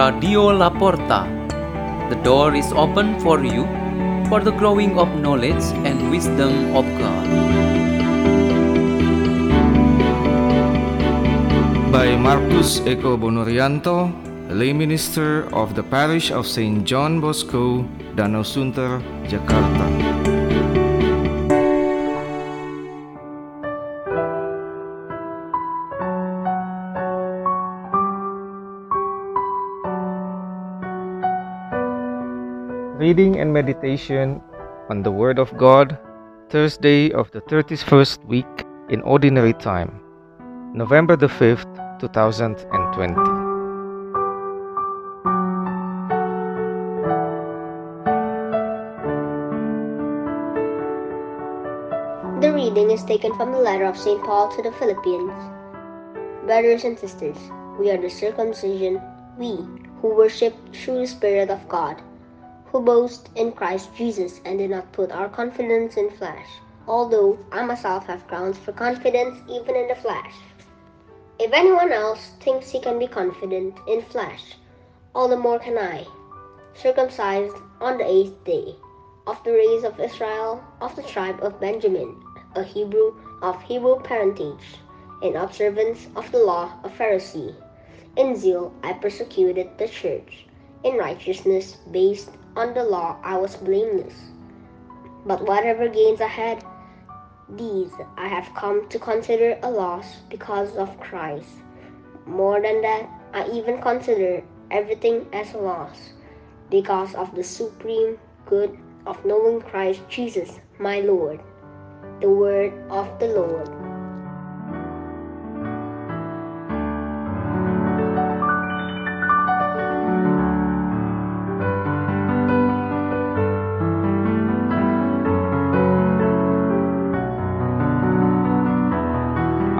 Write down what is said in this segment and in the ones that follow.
Radio Laporta. The door is open for you for the growing of knowledge and wisdom of God. By Markus Eko Bonorianto, lay minister of the parish of St. John Bosco, Danau Sunter, Jakarta. Reading and meditation on the Word of God, Thursday of the 31st week in Ordinary Time, November the 5th, 2020. The reading is taken from the letter of St. Paul to the Philippians. Brothers and sisters, we are the circumcision, we who worship through the Spirit of God, who boast in Christ Jesus and do not put our confidence in flesh, although I myself have grounds for confidence even in the flesh. If anyone else thinks he can be confident in flesh, all the more can I, circumcised on the eighth day, of the race of Israel, of the tribe of Benjamin, a Hebrew of Hebrew parentage, in observance of the law of Pharisee. In zeal I persecuted the church. In righteousness based on the law I was blameless. But whatever gains I had, these I have come to consider a loss because of Christ. More than that, I even consider everything as a loss because of the supreme good of knowing Christ Jesus, my Lord. The word of the Lord.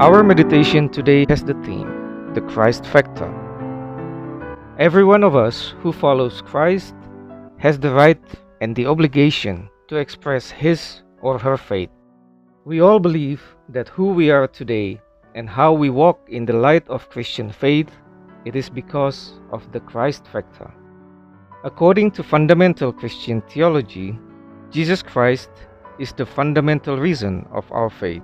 Our meditation today has the theme, the Christ Factor. Every one of us who follows Christ has the right and the obligation to express his or her faith. We all believe that who we are today and how we walk in the light of Christian faith, it is because of the Christ Factor. According to fundamental Christian theology, Jesus Christ is the fundamental reason of our faith.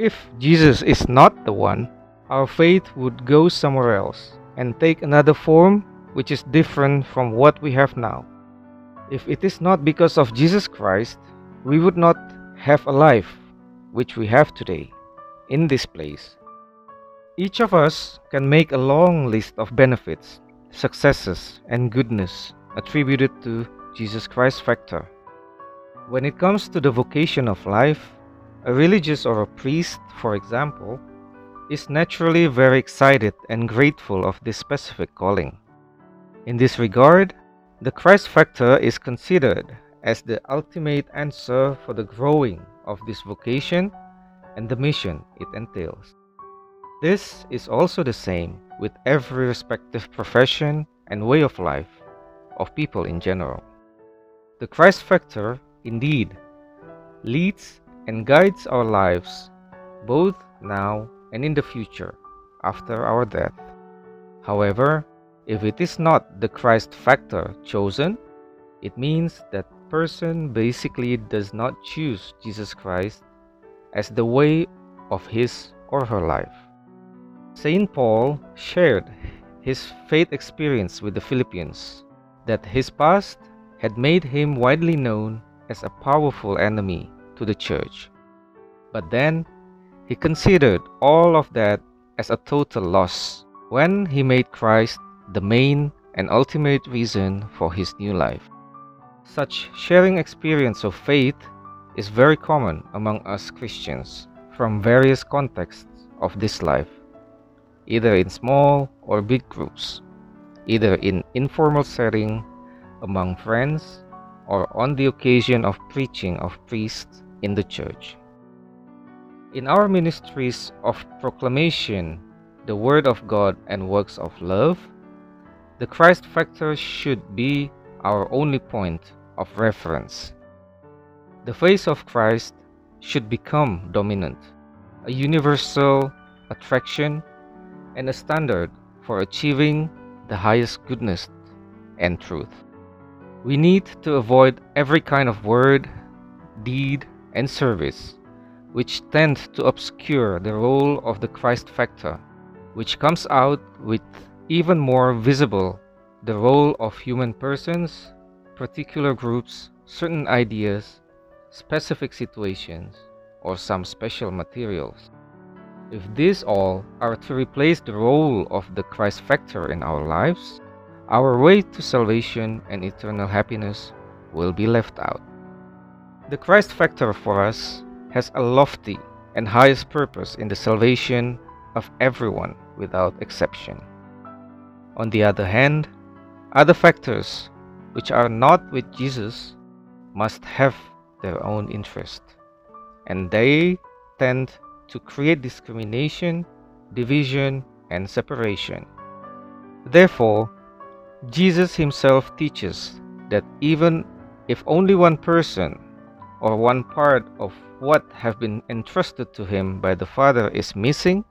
If Jesus is not the one, our faith would go somewhere else and take another form which is different from what we have now. If it is not because of Jesus Christ, we would not have a life which we have today in this place. Each of us can make a long list of benefits, successes, and goodness attributed to Jesus Christ factor. When it comes to the vocation of life, a religious or a priest, for example, is naturally very excited and grateful of this specific calling. In this regard, the Christ factor is considered as the ultimate answer for the growing of this vocation and the mission it entails. This is also the same with every respective profession and way of life of people in general. The Christ factor, indeed, leads and guides our lives both now and in the future after our death. However, if it is not the Christ factor chosen, it means that person basically does not choose Jesus Christ as the way of his or her life. St. Paul shared his faith experience with the Philippians that his past had made him widely known as a powerful enemy to the church. But then he considered all of that as a total loss when he made Christ the main and ultimate reason for his new life. Such sharing experience of faith is very common among us Christians from various contexts of this life, either in small or big groups, either in informal setting among friends or on the occasion of preaching of priests in the church. In our ministries of proclamation, the Word of God and works of love, the Christ factor should be our only point of reference. The face of Christ should become dominant, a universal attraction, and a standard for achieving the highest goodness and truth. We need to avoid every kind of word, deed, and service which tend to obscure the role of the Christ factor, which comes out with even more visible the role of human persons, particular groups, certain ideas, specific situations, or some special materials. If these all are to replace the role of the Christ factor in our lives, our way to salvation and eternal happiness will be left out. The Christ factor for us has a lofty and highest purpose in the salvation of everyone without exception. On the other hand, other factors which are not with Jesus must have their own interest, and they tend to create discrimination, division, and separation. Therefore, Jesus himself teaches that even if only one person or one part of what have been entrusted to him by the Father is missing,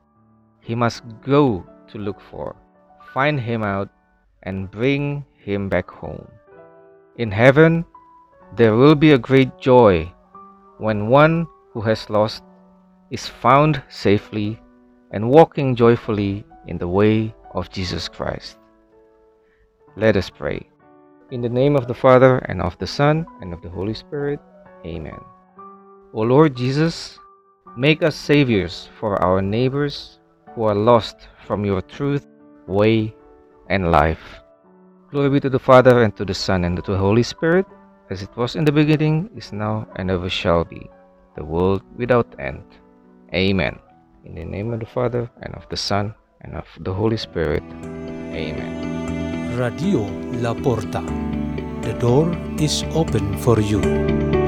he must go to look for, find him out, and bring him back home. In heaven, there will be a great joy when one who has lost is found safely and walking joyfully in the way of Jesus Christ. Let us pray. In the name of the Father, and of the Son, and of the Holy Spirit. Amen. O Lord Jesus, make us saviors for our neighbors who are lost from your truth, way, and life. Glory be to the Father, and to the Son, and to the Holy Spirit, as it was in the beginning, is now, and ever shall be, the world without end. Amen. In the name of the Father, and of the Son, and of the Holy Spirit. Amen. Radio La Porta. The door is open for you.